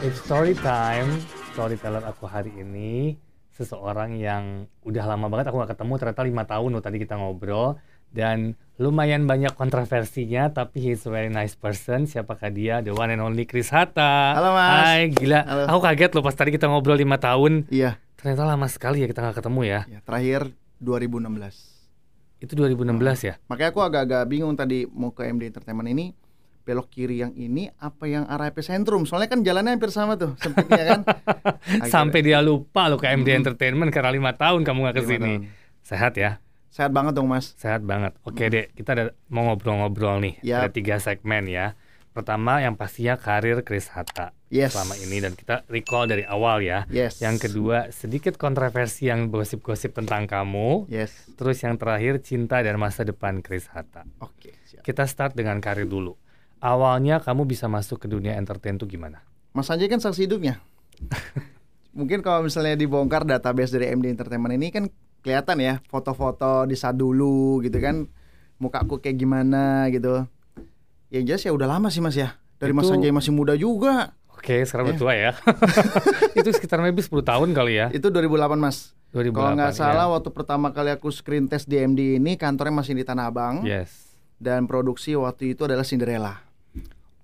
It's story time. Storyteller aku hari ini seseorang yang udah lama banget aku gak ketemu ternyata lima tahun loh tadi kita ngobrol dan lumayan banyak kontroversinya tapi he's a very nice person siapakah dia the one and only Chris Hatta Halo, Mas. Hai gila Halo. aku kaget loh pas tadi kita ngobrol lima tahun Iya, ternyata lama sekali ya kita nggak ketemu ya ya, terakhir 2016. itu 2016 ya Makanya aku agak-agak bingung tadi mau ke MD Entertainment ini belok kiri yang ini apa yang arah epicentrum soalnya kan jalannya hampir sama tuh sempitnya kan Akhirnya- sampai dia lupa loh ke MD Mm-mm. Entertainment karena lima tahun kamu nggak ke sini sehat ya sehat banget dong mas Sehat banget. Oke dek, kita ada, mau ngobrol-ngobrol nih. Yap. Ada tiga segmen ya. Pertama yang pastinya karir Chris Hatta yes selama ini dan kita recall dari awal ya. yes Yang kedua sedikit kontroversi yang gosip-gosip tentang kamu. yes Terus yang terakhir cinta dan masa depan Chris Hatta. oke siap Kita start dengan karir dulu. Awalnya kamu bisa masuk ke dunia entertain tuh gimana? Mas Sanjay kan saksi hidupnya mungkin kalau misalnya dibongkar database dari MD Entertainment ini kan kelihatan ya foto-foto di saat dulu gitu kan mukaku kayak gimana gitu yang jelas ya udah lama sih mas ya dari Mas Itu- Sanjay masih muda juga Oke, sekarang Ya. udah tua ya. itu sekitar maybe 10 tahun kali ya. itu 2008 mas 2008. Kalau nggak ya. salah waktu pertama kali aku screen test di MD ini kantornya masih di Tanah Abang Yes. dan produksi waktu itu adalah Cinderella.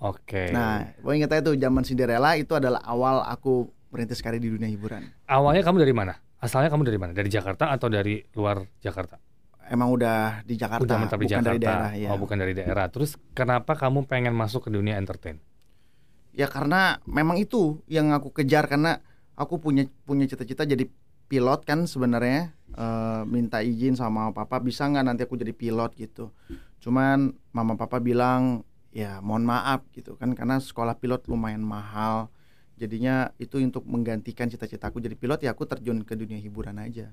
Oke. Nah, gue inget aja tuh zaman Cinderella itu adalah awal aku merintis karir di dunia hiburan. Awalnya kamu dari mana? Asalnya kamu dari mana? Dari Jakarta atau dari luar Jakarta? Emang udah di Jakarta, Udah menetap di bukan Jakarta. dari daerah ya. Oh, bukan dari daerah. Terus kenapa kamu pengen masuk ke dunia entertain? Ya karena memang itu yang aku kejar karena aku punya punya cita-cita jadi pilot kan sebenarnya Eh, minta izin sama papa bisa nggak nanti aku jadi pilot gitu. Cuman mama papa bilang ya mohon maaf gitu kan karena sekolah pilot lumayan mahal. Jadinya itu untuk menggantikan cita-citaku jadi pilot ya aku terjun ke dunia hiburan aja.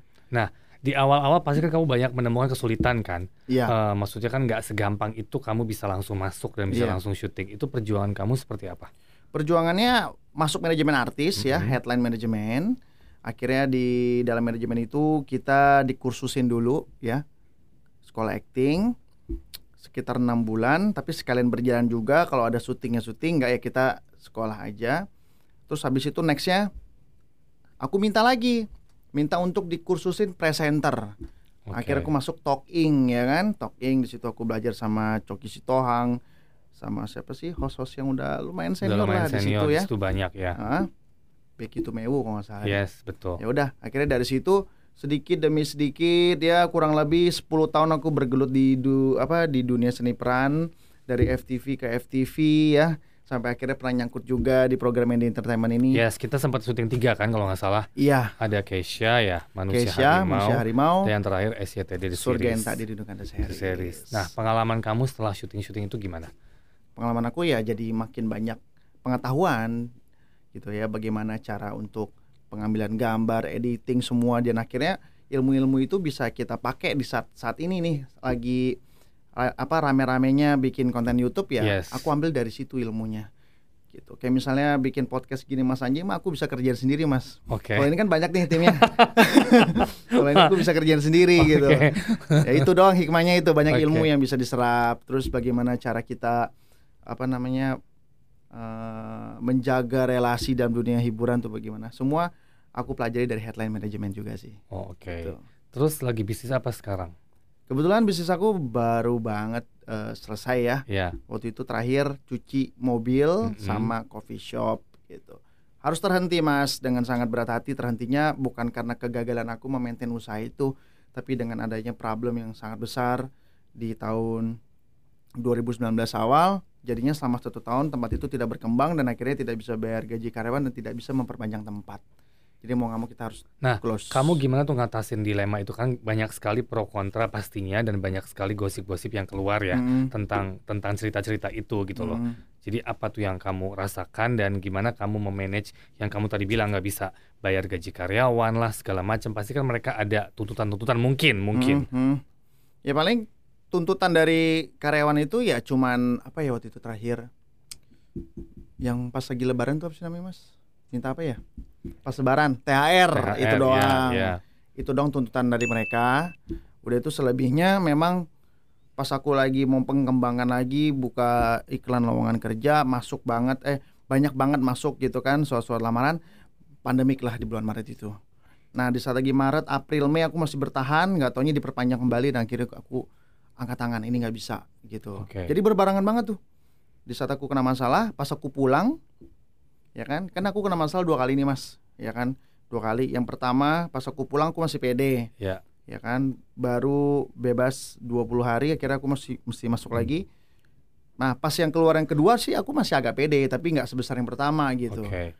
Di awal-awal pasti kan kamu banyak menemukan kesulitan kan? Iya. Eh, maksudnya kan nggak segampang itu kamu bisa langsung masuk dan bisa Iya. langsung syuting. Itu perjuangan kamu seperti apa? perjuangannya masuk manajemen artis ya Mhm. headline manajemen akhirnya di dalam manajemen itu kita dikursusin dulu ya sekolah acting sekitar enam bulan tapi sekalian berjalan juga kalau ada syutingnya syuting nggak ya kita sekolah aja terus habis itu nextnya aku minta lagi minta untuk dikursusin presenter Oke. akhirnya aku masuk talking ya kan talking di situ aku belajar sama Coki Sitohang sama siapa sih host-host yang udah lumayan Udah senior lumayan lah di situ ya di situ banyak ya. Becky Tumewu kalau nggak salah. Yes, betul. Ya udah, akhirnya dari situ sedikit demi sedikit ya kurang lebih 10 tahun aku bergelut di du, apa di dunia seni peran dari FTV ke FTV ya sampai akhirnya pernah nyangkut juga di program Indie Entertainment ini. Yes, kita sempat syuting tiga kan kalau nggak salah. Iya, Ada Keisha ya, Manusia Keisha, Harimau. Manusia Harimau, Dan yang terakhir SCTD The Surga yang Series. tak dirindukan The The Series. Series. Nah, pengalaman kamu setelah syuting-syuting itu gimana? pengalaman aku ya jadi makin banyak pengetahuan gitu ya bagaimana cara untuk pengambilan gambar, editing semua dan akhirnya ilmu-ilmu itu bisa kita pakai di saat saat ini nih lagi apa rame-ramenya bikin konten YouTube ya. Yes. Aku ambil dari situ ilmunya. Gitu. Kayak misalnya bikin podcast gini Mas Anji mah aku bisa kerjain sendiri Mas. Oke. Kalau ini kan banyak nih timnya. Kalau ini aku bisa kerjain sendiri gitu. Oke. Ya itu doang hikmahnya itu banyak Oke. ilmu yang bisa diserap. Terus bagaimana cara kita apa namanya eh, menjaga relasi dalam dunia hiburan tuh bagaimana. Semua aku pelajari dari headline management juga sih. Oh, Oke. Gitu. Terus lagi bisnis apa sekarang? Kebetulan bisnis aku baru banget eh, selesai ya. Ya. Waktu itu terakhir cuci mobil Mm-mm. sama coffee shop gitu. Harus terhenti Mas dengan sangat berat hati terhentinya bukan karena kegagalan aku memaintain usaha itu, tapi dengan adanya problem yang sangat besar di tahun 2019 awal. Jadinya selama satu tahun tempat itu tidak berkembang dan akhirnya tidak bisa bayar gaji karyawan dan tidak bisa memperpanjang tempat. Jadi mau nggak mau kita harus Nah, close. Kamu gimana tuh ngatasin dilema itu kan banyak sekali pro kontra pastinya dan banyak sekali gosip-gosip yang keluar ya Mm, tentang tentang cerita-cerita itu gitu loh. mm. Jadi apa tuh yang kamu rasakan dan gimana kamu memanage yang kamu tadi bilang nggak bisa bayar gaji karyawan lah segala macam. Pasti kan mereka ada tuntutan-tuntutan mungkin mungkin. Mhm. Ya paling tuntutan dari karyawan itu ya cuman apa ya waktu itu terakhir yang pas lagi lebaran tuh apa sih namanya mas? Minta apa ya? Pas lebaran THR, THR, itu ya, doang. ya. Itu dong tuntutan dari mereka. Udah itu selebihnya memang pas aku lagi mau pengembangan lagi buka iklan lowongan kerja masuk banget eh banyak banget masuk gitu kan soal-soal lamaran pandemik lah di bulan Maret itu. Nah di saat lagi Maret, April, Mei aku masih bertahan, nggak taunya diperpanjang kembali dan akhirnya aku angkat tangan ini nggak bisa gitu. Oke. Jadi berbarengan banget tuh. Di saat aku kena masalah, pas aku pulang, ya kan, kan aku kena masalah dua kali nih mas, ya kan, dua kali. Yang pertama pas aku pulang aku masih pede, Ya. ya kan, baru bebas 20 hari, akhirnya aku masih mesti masuk lagi. Nah pas yang keluar yang kedua sih aku masih agak pede, tapi nggak sebesar yang pertama gitu Oke.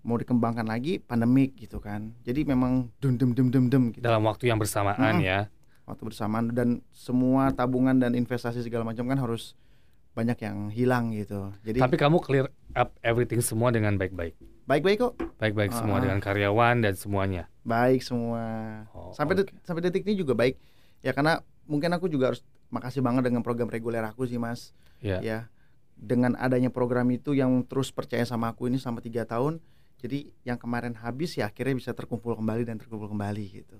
mau dikembangkan lagi pandemik gitu kan jadi memang dum dum dum dum dum gitu Dalam waktu yang bersamaan Mm-mm. ya. Waktu bersamaan. Dan semua tabungan dan investasi segala macam kan harus banyak yang hilang gitu. Jadi Tapi kamu clear up everything semua dengan baik-baik. baik baik kok. Baik-baik semua Ah. dengan karyawan dan semuanya. baik semua. Oh, sampai det- sampai detik ini juga baik. Ya karena mungkin aku juga harus makasih banget dengan program reguler aku sih mas. Ya. ya dengan adanya program itu yang terus percaya sama aku ini selama tiga tahun jadi yang kemarin habis ya akhirnya bisa terkumpul kembali dan terkumpul kembali gitu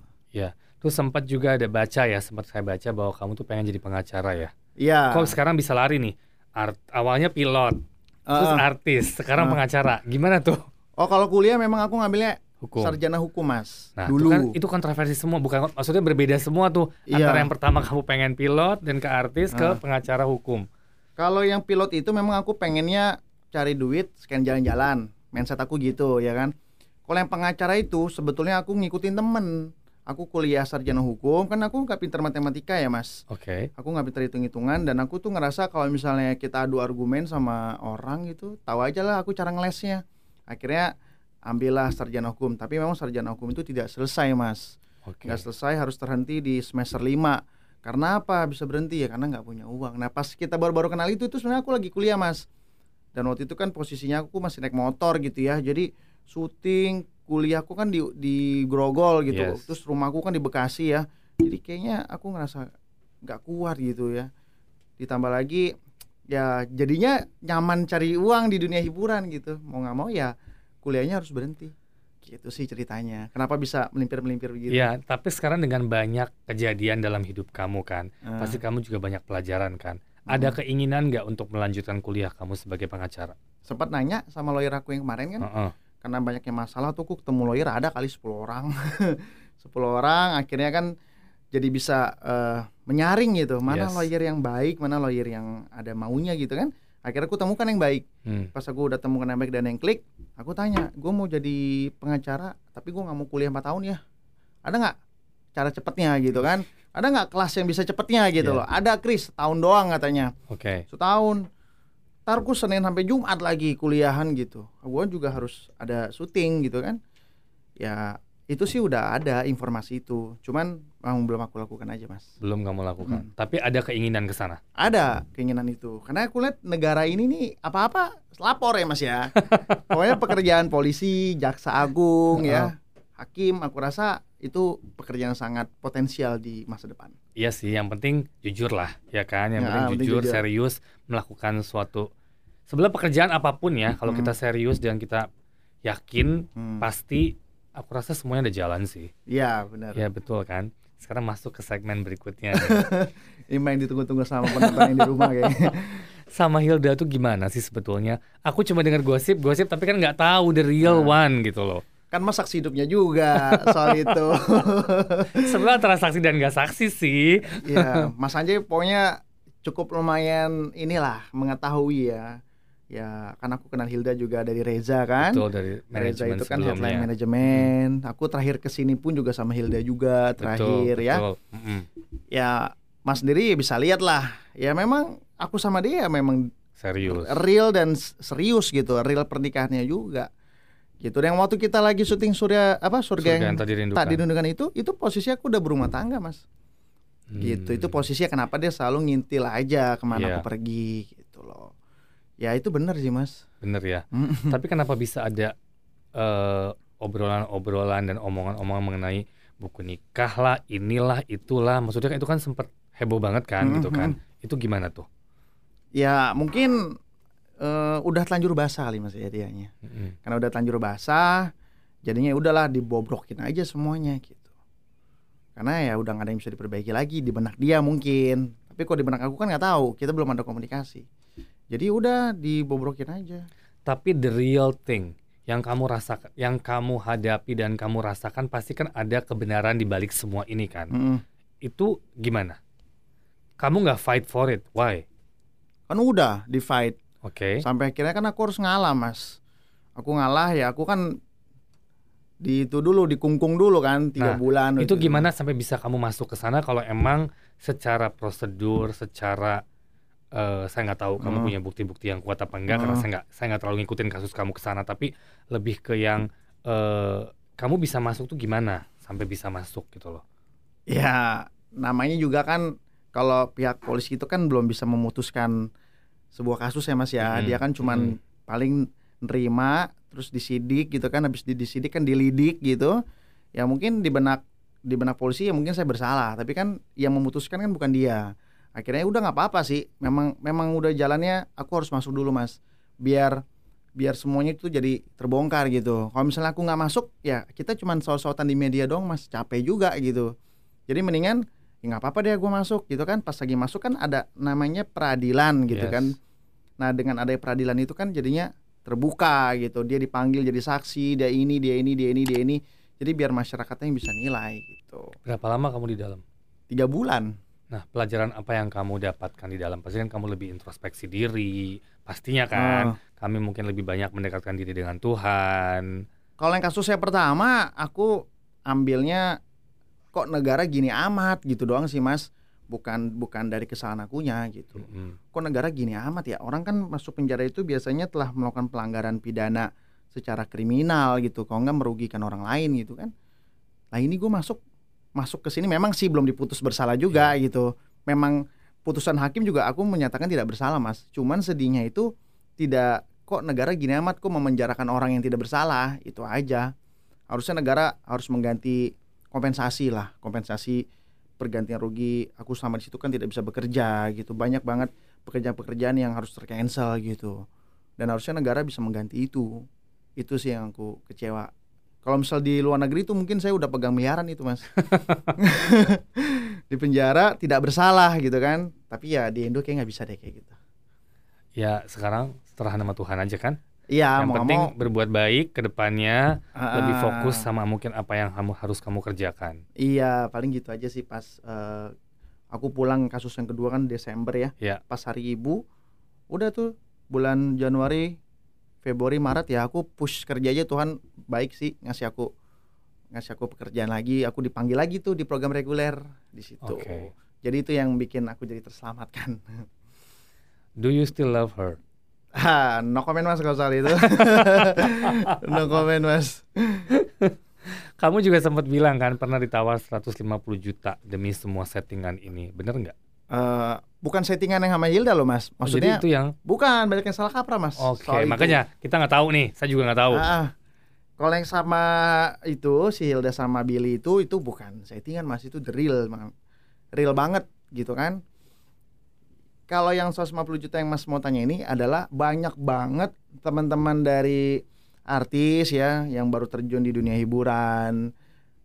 Terus sempat juga ada baca ya, sempat saya baca bahwa kamu tuh pengen jadi pengacara ya. Iya. Kok sekarang bisa lari nih? Art, awalnya pilot, terus Uh, artis, sekarang Ah. pengacara. Gimana tuh? oh kalau kuliah memang aku ngambilnya Hukum. sarjana hukum mas. Nah, dulu. itu kan itu kontroversi semua, bukan maksudnya berbeda semua tuh Iya. antara yang pertama kamu pengen pilot dan ke artis ke Ah. pengacara hukum. Kalau yang pilot itu memang aku pengennya cari duit, sekian jalan-jalan. Mindset aku gitu ya kan. Kalau yang pengacara itu sebetulnya aku ngikutin temen. Aku kuliah sarjana hukum, kan aku nggak pinter matematika ya mas. Oke. Aku nggak pinter hitung-hitungan dan aku tuh ngerasa kalau misalnya kita adu argumen sama orang gitu, tahu aja lah aku cara ngelesnya. Akhirnya ambillah sarjana hukum. Tapi memang sarjana hukum itu tidak selesai mas. Oke. nggak selesai harus terhenti di semester 5 karena apa bisa berhenti ya karena nggak punya uang nah pas kita baru-baru kenal itu itu sebenarnya aku lagi kuliah mas dan waktu itu kan posisinya aku masih naik motor gitu ya jadi syuting kuliahku kan di di Grogol gitu Yes. terus rumahku kan di Bekasi ya jadi kayaknya aku ngerasa nggak kuat gitu ya ditambah lagi ya jadinya nyaman cari uang di dunia hiburan gitu mau nggak mau ya kuliahnya harus berhenti gitu sih ceritanya kenapa bisa melimpir melimpir begitu Iya, tapi sekarang dengan banyak kejadian dalam hidup kamu kan, Ah. pasti kamu juga banyak pelajaran kan. Ada keinginan nggak untuk melanjutkan kuliah kamu sebagai pengacara? sempat nanya sama lawyer aku yang kemarin kan Heeh. Karena banyaknya masalah tuh aku ketemu lawyer ada kali 10 orang. 10 orang akhirnya kan jadi bisa eh, menyaring gitu. Mana Yes. lawyer yang baik mana lawyer yang ada maunya gitu kan. Akhirnya aku temukan yang baik. Hmm. pas aku udah temukan yang baik dan yang klik aku tanya gue mau jadi pengacara tapi gue nggak mau kuliah 4 tahun ya? Ada nggak cara cepetnya? Gitu kan. Ada nggak kelas yang bisa cepetnya gitu Iya. loh. Ada Kris tahun doang katanya. Oke. setahun ntar Senin sampai Jumat lagi kuliahan gitu. Gue juga harus ada syuting gitu kan. Ya itu sih udah ada informasi itu. Cuman memang belum aku lakukan aja mas. Belum kamu lakukan. Hmm. Tapi ada keinginan ke sana. ada keinginan itu. Karena aku lihat negara ini nih apa-apa lapor ya mas ya. Pokoknya pekerjaan polisi jaksa agung ya hakim aku rasa itu pekerjaan yang sangat potensial di masa depan Iya sih, yang penting jujur lah, ya kan? Yang Ya, penting penting jujur, jujur. serius melakukan suatu. Sebenarnya pekerjaan apa pun ya, kalau Hmm. kita serius dan kita yakin, Hmm. pasti aku rasa semuanya ada jalan sih. iya benar Ya betul kan? Sekarang masuk ke segmen berikutnya. ini main ditunggu-tunggu sama penonton yang di rumah kayaknya Sama Hilda tuh gimana sih sebetulnya? Aku cuma dengar gosip-gosip, tapi kan nggak tahu the real Nah. one gitu loh. Kan mas saksi hidupnya juga soal itu. Sebenarnya antara saksi dan nggak saksi sih. ya mas Anjay pokoknya cukup lumayan inilah mengetahui ya. Ya kan aku kenal Hilda juga dari Reza kan. Betul dari Reza itu kan headline manajemen aku terakhir ke sini pun juga sama Hilda juga terakhir Betul, ya. betul. Mm-mm. ya mas sendiri bisa lihat lah ya memang aku sama dia memang Serius. real dan serius gitu real pernikahannya juga gitu dan waktu kita lagi syuting surya apa surga, Surga yang yang tadi rindukan. tak dirindukan itu itu posisi aku udah berumah tangga mas gitu itu Hmm. posisinya kenapa dia selalu ngintil aja ke mana Iya. aku pergi gitu loh ya itu benar sih mas Bener ya. Tapi kenapa bisa ada eh, obrolan-obrolan dan omongan-omongan mengenai buku nikah lah, inilah, itulah. Maksudnya kan itu kan sempat heboh banget kan gitu kan. Itu gimana tuh? ya mungkin eh, udah telanjur basah kali mas ya dianya Mm-mm. karena udah telanjur basah jadinya ya udahlah dibobrokin aja semuanya gitu karena ya udah nggak ada yang bisa diperbaiki lagi di benak dia mungkin tapi kok di benak aku kan nggak tahu kita belum ada komunikasi jadi udah dibobrokin aja Tapi the real thing yang kamu rasakan, yang kamu hadapi dan kamu rasakan pasti kan ada kebenaran di balik semua ini kan. Mm-mm. Itu gimana? Kamu nggak fight for it, why? Kan udah di fight Oke. sampai akhirnya kan aku harus ngalah mas. Aku ngalah ya aku kan di itu dulu dikungkung dulu kan tiga Nah, bulan. Itu gitu. gimana sampai bisa kamu masuk ke sana kalau emang secara prosedur, secara eh, saya nggak tahu kamu Hmm. punya bukti-bukti yang kuat apa enggak karena Hmm. saya nggak saya nggak terlalu ngikutin kasus kamu ke sana tapi lebih ke yang eh, kamu bisa masuk tuh gimana sampai bisa masuk gitu loh. Ya namanya juga kan kalau pihak polisi itu kan belum bisa memutuskan sebuah kasus ya mas ya. Mm-mm. Dia kan cuman paling nerima terus disidik gitu kan habis di- disidik kan dilidik gitu. Ya mungkin di benak di benak polisi ya mungkin saya bersalah tapi kan yang memutuskan kan bukan dia. Akhirnya udah nggak apa-apa sih. Memang memang udah jalannya aku harus masuk dulu mas biar biar semuanya itu jadi terbongkar gitu. Kalau misalnya aku nggak masuk, ya kita cuman saut-sautan di media dong, mas capek juga gitu. Jadi mendingan ya nggak apa-apa deh gue masuk gitu kan. Pas lagi masuk kan ada namanya peradilan gitu Yes. kan. Nah dengan ada peradilan itu kan jadinya terbuka gitu. Dia dipanggil jadi saksi, dia ini, dia ini, dia ini, dia ini. Jadi biar masyarakatnya yang bisa nilai gitu. Berapa lama kamu di dalam? Tiga bulan. Nah, pelajaran apa yang kamu dapatkan di dalam? Pasti kan kamu lebih introspeksi diri, pastinya kan. Ah. Kami mungkin lebih banyak mendekatkan diri dengan Tuhan. Kalau yang kasus saya pertama, aku ambilnya kok negara gini amat gitu doang sih mas. Bukan bukan dari kesalahan akunya gitu. Mm-mm. Kok negara gini amat ya? Orang kan masuk penjara itu biasanya telah melakukan pelanggaran pidana secara kriminal gitu. Kalau nggak merugikan orang lain gitu kan. Nah ini gue masuk masuk ke sini memang sih belum diputus bersalah juga gitu. Memang putusan hakim juga aku menyatakan tidak bersalah mas. Cuman sedihnya itu tidak kok negara gini amat kok memenjarakan orang yang tidak bersalah itu aja. Harusnya negara harus mengganti kompensasi lah, kompensasi pergantian rugi. Aku selama di situ kan tidak bisa bekerja gitu. Banyak banget pekerjaan-pekerjaan yang harus tercancel gitu. Dan harusnya negara bisa mengganti itu. Itu sih yang aku kecewa. Kalau misal di luar negeri itu mungkin saya udah pegang miliaran itu mas. di penjara tidak bersalah gitu kan. Tapi ya di Indo kayak nggak bisa deh kayak gitu. Ya, sekarang serah nama Tuhan aja kan. Iya yang mau penting mau berbuat baik ke depannya, lebih ah, fokus sama mungkin apa yang kamu harus kamu kerjakan. Iya paling gitu aja sih pas eh, aku pulang kasus yang kedua kan Desember ya. Ya. Pas hari ibu udah tuh bulan Januari, Februari, Maret ya aku push kerja aja Tuhan baik sih ngasih aku ngasih aku pekerjaan lagi. Aku dipanggil lagi tuh di program reguler di situ. Oke. Jadi itu yang bikin aku jadi terselamatkan. Do you still love her? Ah, no comment mas kalau soal itu. no comment mas. Kamu juga sempat bilang kan pernah ditawar 150 juta demi semua settingan ini. Bener nggak? Eh, bukan settingan yang sama Hilda loh mas. Oh, Maksudnya Jadi itu yang bukan banyak yang salah kaprah mas. Oke, itu. makanya kita nggak tahu nih. Saya juga nggak tahu. Ah, kalau yang sama itu si Hilda sama Billy itu itu bukan settingan mas itu the real real banget gitu kan. Kalau yang 150 juta yang mas mau tanya ini adalah banyak banget teman-teman dari artis ya yang baru terjun di dunia hiburan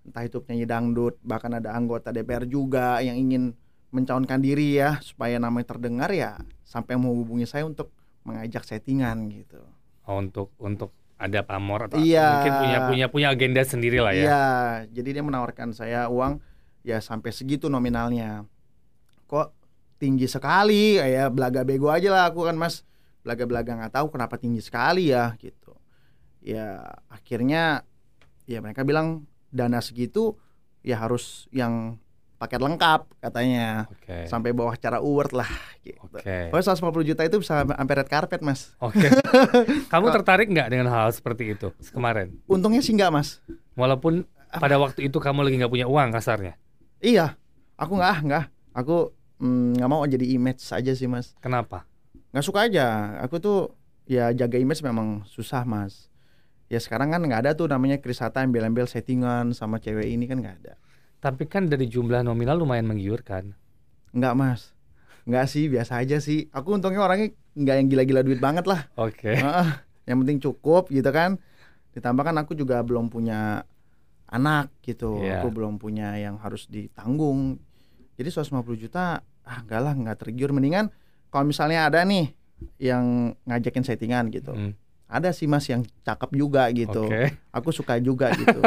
entah itu penyanyi dangdut bahkan ada anggota DPR juga yang ingin mencalonkan diri ya supaya namanya terdengar ya sampai mau hubungi saya untuk mengajak settingan gitu. Oh, untuk untuk ada pamor atau Iya. mungkin punya punya punya agenda sendiri lah ya. Iya, jadi dia menawarkan saya uang ya sampai segitu nominalnya. Kok tinggi sekali? Ya belaga bego aja lah aku kan mas. Belaga-belaga nggak tahu kenapa tinggi sekali ya gitu. Ya akhirnya ya mereka bilang dana segitu ya harus yang paket lengkap katanya Oke. sampai bawah cara award lah gitu. Oke. Pokoknya 150 juta itu bisa sampai red carpet mas. Oke. Kamu tertarik nggak dengan hal seperti itu kemarin? Untungnya sih nggak mas. Walaupun pada waktu itu kamu lagi nggak punya uang kasarnya. Iya, aku nggak nggak. Aku mm, nggak mau jadi image aja sih mas. Kenapa? Nggak suka aja. Aku tuh ya jaga image memang susah mas. Ya sekarang kan nggak ada tuh namanya Chris Hatta embel-embel settingan sama cewek ini kan nggak ada. Tapi kan dari jumlah nominal lumayan menggiurkan. Nggak mas. Nggak sih biasa aja sih. Aku untungnya orangnya nggak yang gila-gila duit banget lah. Oke. Heeh, yang penting cukup gitu kan. Ditambah kan aku juga belum punya anak gitu. Iya. Aku belum punya yang harus ditanggung. Jadi 150 juta ah enggak lah nggak tergiur mendingan kalau misalnya ada nih yang ngajakin settingan gitu. Hmm. ada sih mas yang cakep juga gitu. Oke. Aku suka juga gitu.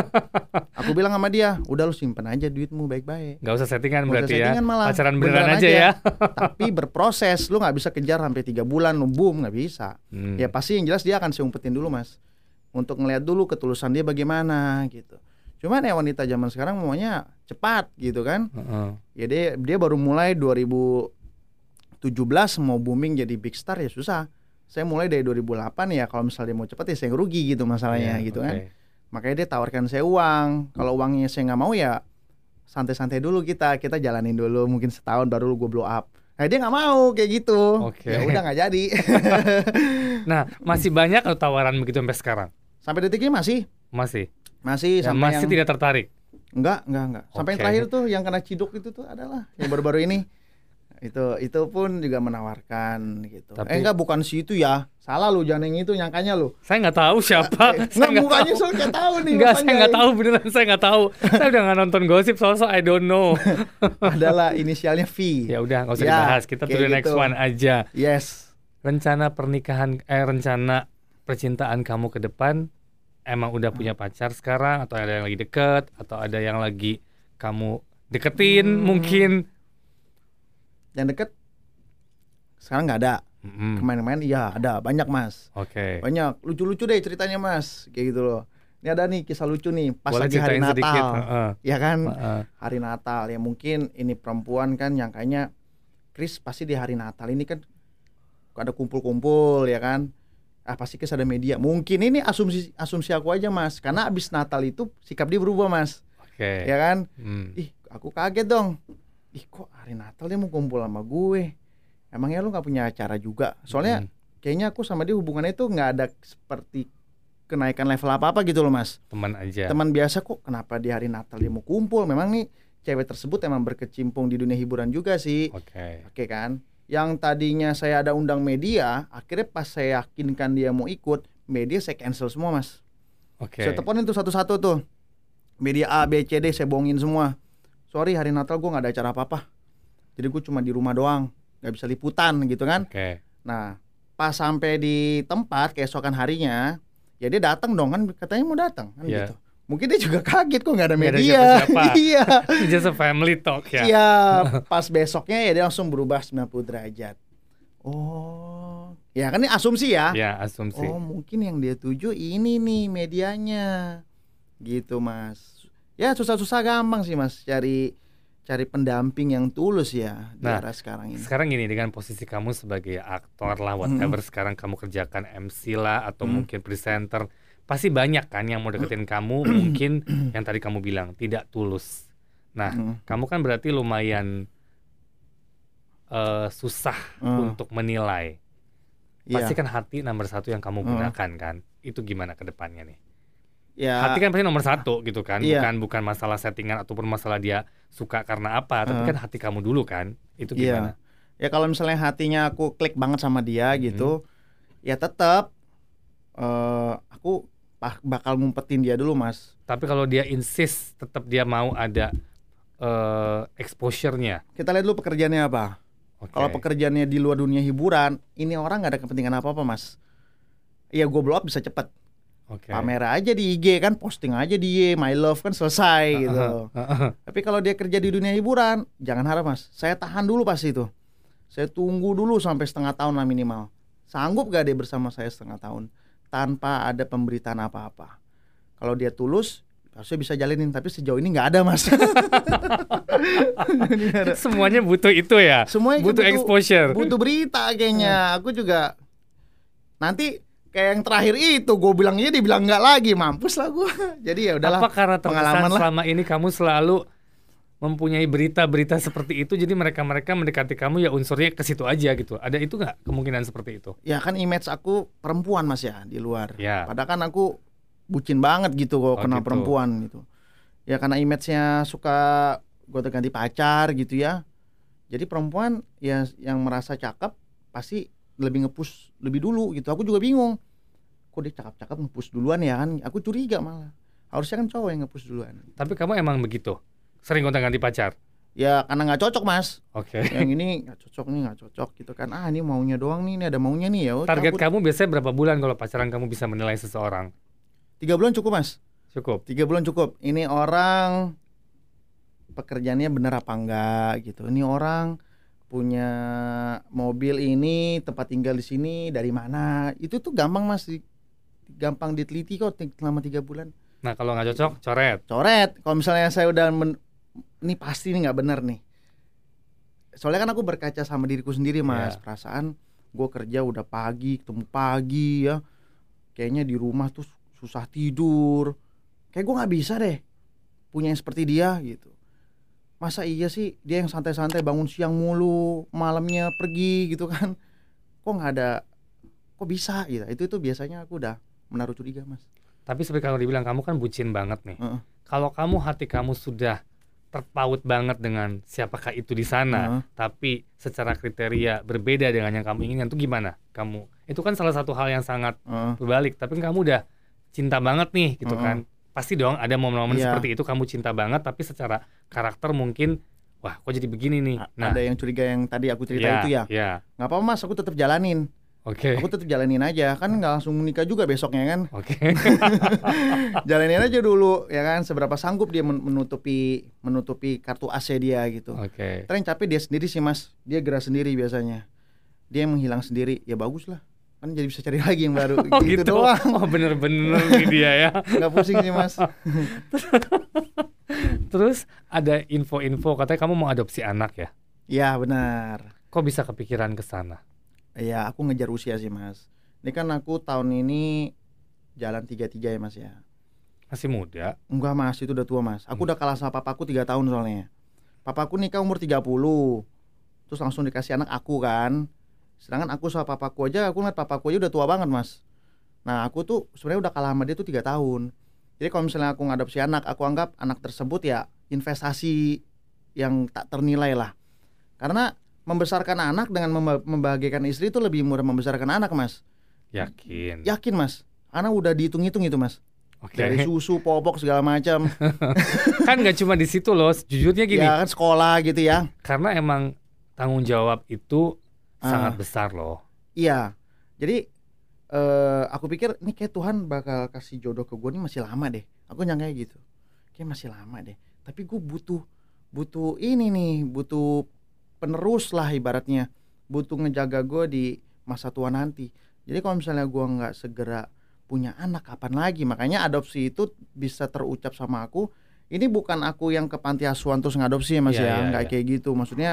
aku bilang sama dia, udah lu simpen aja duitmu baik-baik. Nggak usah settingan usah berarti settingan ya. malah. Pacaran beneran, Beneran aja, aja. ya. Tapi berproses, lu nggak bisa kejar sampai tiga bulan, lu boom nggak bisa. Hmm. Ya pasti yang jelas dia akan seumpetin dulu mas, untuk ngeliat dulu ketulusan dia bagaimana gitu. Cuman ya wanita zaman sekarang maunya cepat gitu kan. Heeh. Ya dia dia baru mulai 2017 mau booming jadi big star ya susah. Saya mulai dari 2008 ya kalau misalnya dia mau cepat ya saya rugi gitu masalahnya Iya, gitu oke. kan. Makanya dia tawarkan saya uang. Kalau uangnya saya nggak mau ya santai-santai dulu kita kita jalanin dulu mungkin setahun baru gue blow up. Nah dia nggak mau kayak gitu. Oke. Ya udah nggak jadi. Nah, masih banyak atau tawaran begitu sampai sekarang? sampai detik ini masih Masih. Masih Ya, sampai masih yang tidak tertarik. enggak enggak enggak. Sampai yang terakhir tuh yang kena ciduk itu tuh adalah yang baru-baru ini. Itu itu pun juga menawarkan gitu. Tapi- Eh enggak bukan si itu ya. Salah lu jangan yang itu nyangkanya lu. Saya nggak tahu siapa. Eh, saya Enggak mukanya tahu. kayak tahu nih. Enggak, saya nggak tahu beneran saya nggak tahu. saya udah nggak nonton gosip soal so I don't know. Adalah inisialnya V. ya udah nggak usah Ya, dibahas. Kita to kayak the next gitu. one aja. Yes. Rencana pernikahan eh rencana percintaan kamu ke depan emang udah punya pacar sekarang atau ada yang lagi deket atau ada yang lagi kamu deketin Hmm. mungkin. Yang deket sekarang nggak ada. Mm-mm. Kemarin-kemarin iya ada banyak mas. Oke. Banyak lucu-lucu deh ceritanya mas. Kayak gitu loh. Ini ada nih kisah lucu nih pas Boleh lagi hari Natal. sedikit. Heeh. Ya kan? Heeh. hari Natal ya mungkin ini perempuan kan yang kayaknya Chris pasti di hari Natal ini kan ada kumpul-kumpul ya kan ah pasti Chris ada media? Mungkin ini asumsi asumsi aku aja mas. Karena abis Natal itu sikap dia berubah mas. Oke. ya kan? Hmm. ih aku kaget dong. Ih kok hari Natal dia mau kumpul sama gue? Emangnya lu nggak punya acara juga? Soalnya Hmm. kayaknya aku sama dia hubungannya itu nggak ada seperti kenaikan level apa apa gitu loh mas. Teman aja. teman biasa kok kenapa di hari Natal dia mau kumpul? Memang nih cewek tersebut emang berkecimpung di dunia hiburan juga sih. Oke. oke kan yang tadinya saya ada undang media akhirnya pas saya yakinkan dia mau ikut media saya cancel semua mas Oke. saya teleponin tuh satu-satu tuh media A B C D saya bohongin semua sorry hari Natal gua nggak ada acara apa-apa jadi gue cuma di rumah doang nggak bisa liputan gitu kan Oke. Nah, pas sampai di tempat keesokan harinya, ya dia datang dong kan katanya mau datang kan Iya. gitu. Mungkin dia juga kaget kok nggak ada ada media. siapa-siapa. Iya. Just a family talk ya. Iya, pas besoknya ya dia langsung berubah 90 derajat. Oh, ya kan ini asumsi ya. Ya, asumsi. Oh, mungkin yang dia tuju ini nih medianya. Gitu, Mas. Ya susah-susah gampang sih, Mas, cari cari pendamping yang tulus ya di Nah, era sekarang ini. Sekarang gini dengan posisi kamu sebagai aktor lah whatever sekarang kamu kerjakan MC lah atau Hmm. mungkin presenter pasti banyak kan yang mau deketin kamu mungkin yang tadi kamu bilang tidak tulus. Nah, Hmm. kamu kan berarti lumayan eh, susah Hmm. untuk menilai. Iya. Pasti kan hati nomor satu yang kamu Hmm. gunakan kan. Itu gimana ke depannya nih? ya. Hati kan pasti nomor satu gitu kan. Iya. Bukan bukan masalah settingan ataupun masalah dia suka karena apa. Tapi Hmm. kan hati kamu dulu kan. Itu Iya. gimana? Ya kalau misalnya hatinya aku klik banget sama dia Hmm. gitu, ya tetap eh aku bakal ngumpetin dia dulu, Mas. Tapi kalau dia insist tetap dia mau ada eh exposure-nya. Kita lihat dulu pekerjaannya apa. Oke. Kalau pekerjaannya di luar dunia hiburan, ini orang nggak ada kepentingan apa-apa, Mas. Iya, gue blow up bisa cepet. Oke. Pamer aja di IG kan, posting aja di my love kan selesai gitu. Tapi kalau dia kerja di dunia hiburan, jangan harap, Mas. Saya tahan dulu pas itu. Saya tunggu dulu sampai setengah tahun lah minimal. Sanggup gak dia bersama saya setengah tahun tanpa ada pemberitaan apa-apa? Kalau dia tulus, harusnya bisa jalinin. Tapi sejauh ini nggak ada, Mas. Semuanya butuh itu ya. Semuanya butuh, exposure. butuh berita kayaknya. Aku juga nanti kayak yang terakhir itu gue bilang iya dibilang nggak lagi mampus lah gue. Jadi ya udahlah. Apa karena pengalaman lah. selama ini kamu selalu mempunyai berita-berita seperti itu jadi mereka-mereka mendekati kamu ya unsurnya ke situ aja gitu. Ada itu nggak kemungkinan seperti itu? Ya kan image aku perempuan mas ya di luar. Ya. Padahal kan aku bucin banget gitu Oh, kok kena gitu. perempuan gitu. Ya karena image-nya suka gue ganti pacar gitu ya. Jadi perempuan ya yang merasa cakep pasti lebih ngepush lebih dulu gitu. Aku juga bingung. Kok dia cakep-cakep ngepush duluan ya kan? Aku curiga malah. Harusnya kan cowok yang ngepush duluan. Tapi kamu emang begitu? Sering gonta-ganti pacar? ya karena nggak cocok mas Oke. yang ini nggak cocok nih nggak cocok gitu kan ah ini maunya doang nih ini ada maunya nih ya udah Target cabut. kamu biasanya berapa bulan kalau pacaran kamu bisa menilai seseorang? tiga bulan cukup mas Cukup. tiga bulan cukup ini orang pekerjaannya bener apa enggak gitu ini orang punya mobil ini tempat tinggal di sini dari mana itu tuh gampang mas gampang diteliti kok selama tiga bulan Nah kalau nggak cocok, coret. coret kalau misalnya saya udah men- ini pasti nih nggak bener nih. Soalnya kan aku berkaca sama diriku sendiri mas. Iya. perasaan gue kerja udah pagi ketemu pagi ya. Kayaknya di rumah tuh susah tidur. Kayak gue nggak bisa deh punya yang seperti dia gitu. Masa iya sih dia yang santai-santai bangun siang mulu malamnya pergi gitu kan. Kok nggak ada kok bisa gitu. Itu itu biasanya aku udah menaruh curiga mas. Tapi seperti kalau dibilang kamu kan bucin banget nih. Heeh. Kalau kamu hati kamu sudah terpaut banget dengan siapakah itu di sana, Heeh. tapi secara kriteria berbeda dengan yang kamu inginkan, itu gimana? Kamu itu kan salah satu hal yang sangat Heeh. berbalik. Tapi kamu udah cinta banget nih, gitu Heeh. kan? Pasti dong ada momen-momen Iya. seperti itu kamu cinta banget, tapi secara karakter mungkin, wah, kok jadi begini nih? A- ada yang curiga yang tadi aku cerita iya, itu ya Iya, nggak apa-apa mas aku tetap jalanin oke, aku tetap jalanin aja. Kan nggak langsung menikah juga besoknya kan? Oke. jalanin aja dulu ya kan? Seberapa sanggup dia men- menutupi menutupi kartu AC dia gitu. Oke. Ntar yang capek dia sendiri sih mas. Dia gerak sendiri biasanya. Dia yang menghilang sendiri. Ya bagus lah. Kan jadi bisa cari lagi yang baru. Oh gitu, doang. Oh bener-bener dia ya. nggak pusing sih mas. Terus ada info-info katanya kamu mau adopsi anak ya? ya benar. Kok bisa kepikiran ke sana? Ya aku ngejar usia sih mas. Ini kan aku tahun ini jalan tiga tiga ya mas ya. Masih muda. Enggak mas, itu udah tua mas. Aku Hmm. udah kalah sama papaku 3 tahun soalnya. Papaku nikah umur 30 Terus langsung dikasih anak aku kan. Sedangkan aku sama papaku aja, aku ngeliat papaku aja udah tua banget mas. Nah aku tuh sebenarnya udah kalah sama dia tuh 3 tahun. Jadi kalau misalnya aku ngadopsi anak, aku anggap anak tersebut ya investasi yang tak ternilai lah. Karena membesarkan anak dengan memba- membahagiakan istri itu lebih murah membesarkan anak mas Yakin. Yakin mas, karena udah dihitung-hitung itu mas Oke. Dari susu, popok segala macam kan nggak cuma di situ loh. Jujurnya gini, ya kan sekolah gitu ya karena emang tanggung jawab itu Ah. sangat besar loh. iya jadi eh aku pikir ini kayak Tuhan bakal kasih jodoh ke gue nih masih lama deh aku nyangka gitu kayak masih lama deh tapi gue butuh butuh ini nih butuh penerus lah ibaratnya. Butuh ngejaga gue di masa tua nanti. Jadi kalau misalnya gue nggak segera punya anak kapan lagi? Makanya adopsi itu bisa terucap sama aku. Ini bukan aku yang ke panti asuhan terus ngadopsi ya mas Iya, ya? iya, nggak iya. kayak gitu. Maksudnya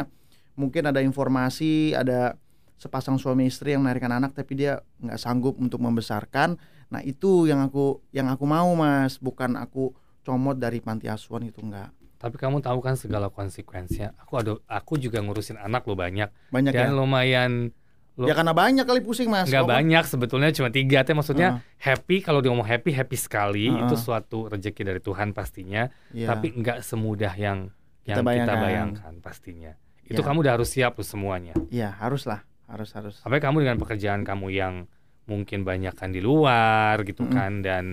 mungkin ada informasi ada sepasang suami istri yang melahirkan anak tapi dia nggak sanggup untuk membesarkan. Nah itu yang aku yang aku mau mas. Bukan aku comot dari panti asuhan itu enggak Tapi kamu tahu kan segala konsekuensinya. Aku ada, aku juga ngurusin anak lo banyak. banyak Dan ya lumayan lo- ya karena banyak kali pusing mas nggak Kok- banyak sebetulnya cuma tiga. Tapi maksudnya Heeh, happy kalau dia ngomong happy happy sekali Heeh. itu suatu rezeki dari Tuhan pastinya. iya. Tapi nggak semudah yang Kita yang kita bayangkan. bayangkan pastinya. Itu Ya. kamu udah harus siap tuh semuanya. iya harus lah harus harus Apalagi kamu dengan pekerjaan kamu yang mungkin banyak kan di luar gitu Mm-mm. kan dan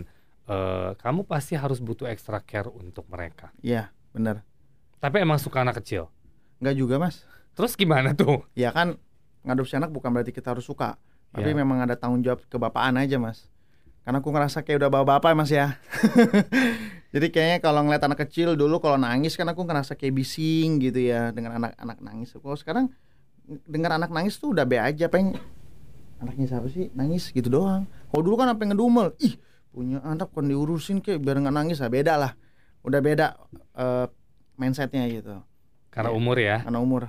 eh, kamu pasti harus butuh extra care untuk mereka. iya bener. Tapi emang suka anak kecil. nggak juga mas. Terus gimana tuh? ya kan ngadopsi anak bukan berarti kita harus suka. Tapi Ya. memang ada tanggung jawab kebapaan aja mas. Karena aku ngerasa kayak udah bapak-bapak mas ya. Jadi kayaknya kalau ngeliat anak kecil dulu kalau nangis kan aku ngerasa kayak bising gitu ya dengan anak-anak nangis. Kalau sekarang dengar anak nangis tuh udah be aja pengen anaknya siapa sih? Nangis gitu doang. Kalau dulu kan apa ngedumel. Ih punya anak kan diurusin kayak biar nggak nangis lah beda lah udah beda eh, mindsetnya gitu Karena Iya. umur ya. karena umur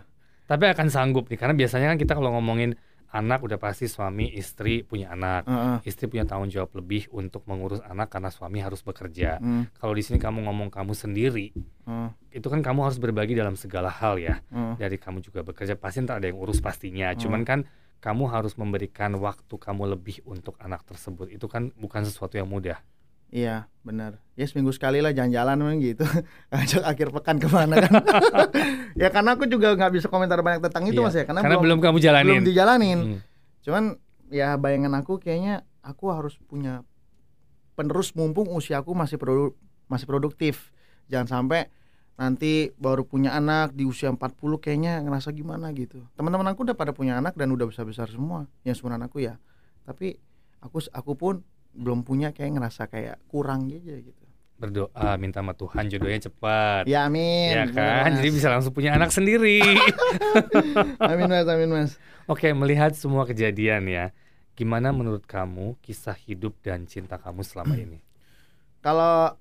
Tapi akan sanggup nih karena biasanya kan kita kalau ngomongin anak udah pasti suami istri punya anak. Heeh. Istri punya tanggung jawab lebih untuk mengurus anak karena suami harus bekerja. Hmm, Kalau di sini kamu ngomong kamu sendiri, heeh, itu kan kamu harus berbagi dalam segala hal ya. heeh. Dari kamu juga bekerja pasti ntar ada yang urus pastinya. Hmm. Cuman kan kamu harus memberikan waktu kamu lebih untuk anak tersebut. Itu kan bukan sesuatu yang mudah. Iya benar. Ya seminggu sekali lah jalan-jalan memang gitu. Ajak akhir pekan ke mana kan? ya karena aku juga nggak bisa komentar banyak tentang itu Iya, mas ya karena, Karena belum, kamu belum jalanin. dijalanin. Hmm. Cuman ya bayangan aku kayaknya aku harus punya penerus mumpung usiaku masih produ masih produktif. Jangan sampai nanti baru punya anak di usia 40 kayaknya ngerasa gimana gitu. Teman-teman aku udah pada punya anak dan udah besar-besar semua yang seumuran aku ya. Tapi aku aku pun belum punya kayak ngerasa kayak kurang aja gitu. Berdoa minta sama Tuhan jodohnya cepat. Ya amin. Ya kan, Mas. jadi bisa langsung punya anak sendiri. amin mas, amin mas. Oke, melihat semua kejadian ya, gimana menurut kamu kisah hidup dan cinta kamu selama ini? Kalau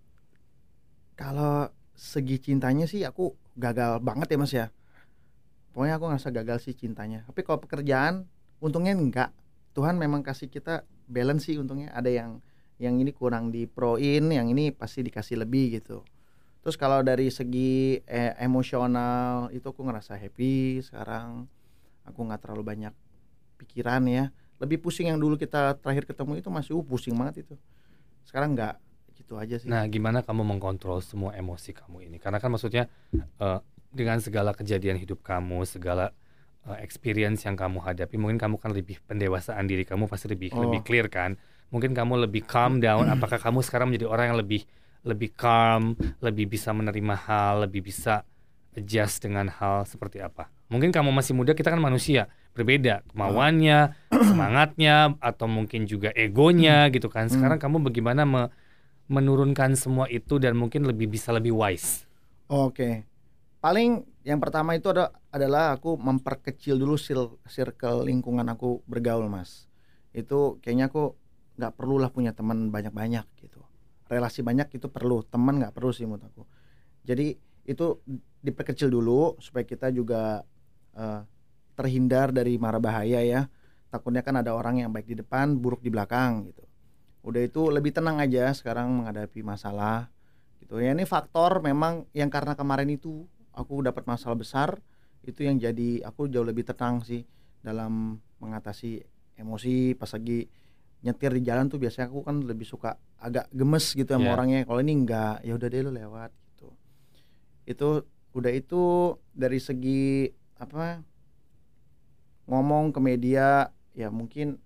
kalau segi cintanya sih aku gagal banget ya mas ya. Pokoknya aku ngerasa gagal sih cintanya. Tapi kalau pekerjaan untungnya enggak. Tuhan memang kasih kita balance sih untungnya. Ada yang yang ini kurang diproin, yang ini pasti dikasih lebih gitu. Terus kalau dari segi eh, emosional itu aku ngerasa happy sekarang. Aku nggak terlalu banyak pikiran ya. Lebih pusing yang dulu kita terakhir ketemu itu masih uh, pusing banget itu. Sekarang nggak gitu aja sih. Nah, gimana kamu mengkontrol semua emosi kamu ini? Karena kan maksudnya eh, dengan segala kejadian hidup kamu, segala eh, experience yang kamu hadapi, mungkin kamu kan lebih pendewasaan diri kamu pasti lebih Oh. lebih clear kan? Mungkin kamu lebih calm down. Apakah kamu sekarang menjadi orang yang lebih lebih calm, lebih bisa menerima hal, lebih bisa adjust dengan hal seperti apa? Mungkin kamu masih muda, kita kan manusia, berbeda kemauannya, semangatnya, atau mungkin juga egonya gitu kan. Sekarang kamu bagaimana me- menurunkan semua itu dan mungkin lebih bisa lebih wise. Oke. Paling yang pertama itu ada, adalah aku memperkecil dulu circle lingkungan aku bergaul, Mas. Itu kayaknya aku nggak perlulah punya teman banyak-banyak gitu. Relasi banyak itu perlu, teman nggak perlu sih menurut aku. Jadi itu diperkecil dulu supaya kita juga eh, terhindar dari mara bahaya ya. Takutnya kan ada orang yang baik di depan, buruk di belakang gitu. Udah itu lebih tenang aja sekarang menghadapi masalah gitu ya ini faktor memang yang karena kemarin itu aku dapat masalah besar itu yang jadi aku jauh lebih tenang sih dalam mengatasi emosi. Pas lagi nyetir di jalan tuh biasanya aku kan lebih suka agak gemes gitu sama Iya. orangnya. Kalau ini enggak ya udah deh lu lewat gitu. Itu udah itu dari segi apa ngomong ke media ya mungkin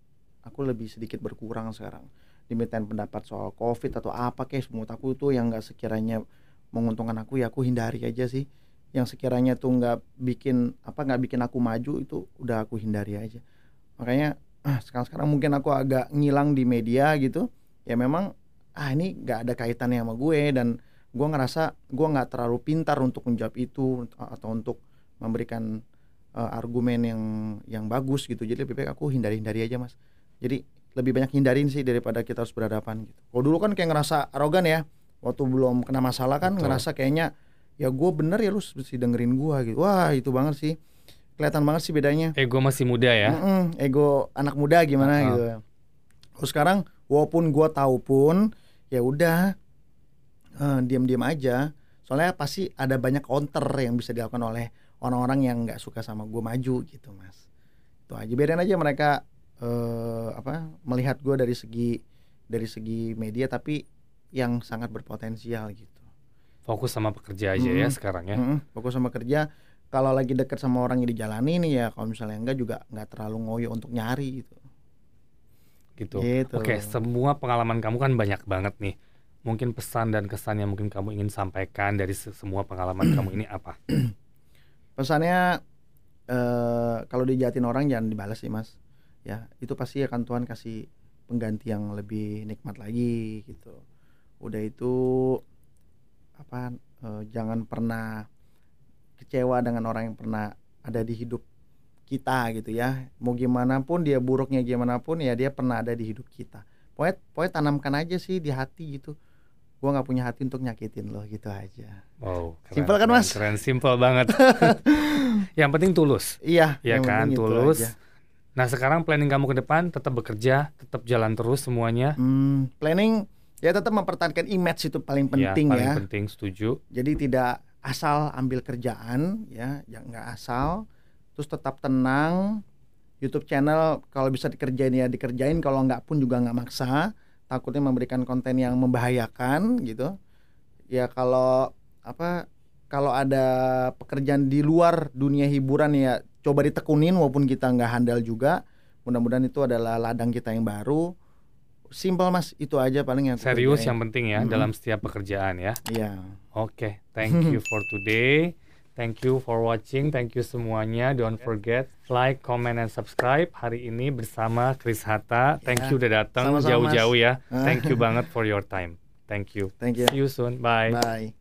aku lebih sedikit berkurang sekarang dimintain pendapat soal covid atau apa kayak menurut aku itu yang nggak sekiranya menguntungkan aku ya aku hindari aja sih yang sekiranya tuh nggak bikin apa nggak bikin aku maju itu udah aku hindari aja makanya ah, sekarang sekarang mungkin aku agak ngilang di media gitu ya memang ah ini nggak ada kaitannya sama gue dan gue ngerasa gue nggak terlalu pintar untuk menjawab itu atau untuk memberikan eh, argumen yang yang bagus gitu jadi lebih baik aku hindari hindari aja mas jadi lebih banyak hindarin sih daripada kita harus berhadapan gitu. Kalau dulu kan kayak ngerasa arogan ya, waktu belum kena masalah kan Betul. ngerasa kayaknya ya gue bener ya lu mesti dengerin gua gitu. Wah itu banget sih, kelihatan banget sih bedanya. Ego masih muda ya. Mm-mm, ego anak muda gimana Uh-uh. gitu. Terus sekarang walaupun gua tahu pun ya udah eh, diam-diam aja. Soalnya pasti ada banyak counter yang bisa dilakukan oleh orang-orang yang nggak suka sama gua maju gitu mas. Itu aja biarin aja mereka eh, apa melihat gua dari segi dari segi media tapi yang sangat berpotensial gitu. Fokus sama pekerja aja ya Mm-mm. sekarang ya. Mm-mm, fokus sama kerja. Kalau lagi deket sama orang yang dijalanin ya kalau misalnya enggak juga nggak terlalu ngoyo untuk nyari gitu. Gitu. Gitu. Oke, semua pengalaman kamu kan banyak banget nih. Mungkin pesan dan kesan yang mungkin kamu ingin sampaikan dari se- semua pengalaman kamu ini apa? Pesannya eh kalau dijahatin orang jangan dibalas sih mas. Ya itu pasti akan Tuhan kasih pengganti yang lebih nikmat lagi gitu. Udah itu apa eh, jangan pernah kecewa dengan orang yang pernah ada di hidup kita gitu ya. Mau gimana pun dia buruknya gimana pun ya dia pernah ada di hidup kita. Pokoknya, pokoknya tanamkan aja sih di hati gitu. Gua nggak punya hati untuk nyakitin lo gitu aja. Wow, keren, Simpel kan, Mas? Keren, simple banget. yang penting tulus, Iya. ya yang kan, tulus. Nah, sekarang planning kamu ke depan tetap bekerja, tetap jalan terus semuanya. Hmm, planning ya tetap mempertahankan image itu paling Ya, penting paling ya. penting, setuju. Jadi tidak asal ambil kerjaan ya, yang nggak asal. Terus tetap tenang. YouTube channel kalau bisa dikerjain ya dikerjain, kalau nggak pun juga nggak maksa. Takutnya memberikan konten yang membahayakan gitu. Ya kalau apa kalau ada pekerjaan di luar dunia hiburan ya coba ditekunin walaupun kita nggak handal juga. Mudah-mudahan itu adalah ladang kita yang baru. Simple mas, itu aja paling yang Serius kerjain. yang penting ya Mm-mm. dalam setiap pekerjaan ya. Iya. Oke, thank you for today. Thank you for watching. Thank you semuanya. Don't forget like, comment, and subscribe. Hari ini bersama Chris Hatta. Thank Ya, you udah datang jauh-jauh ya. Ah. Thank you banget for your time. Thank you. Thank you. See you soon. Bye. Bye.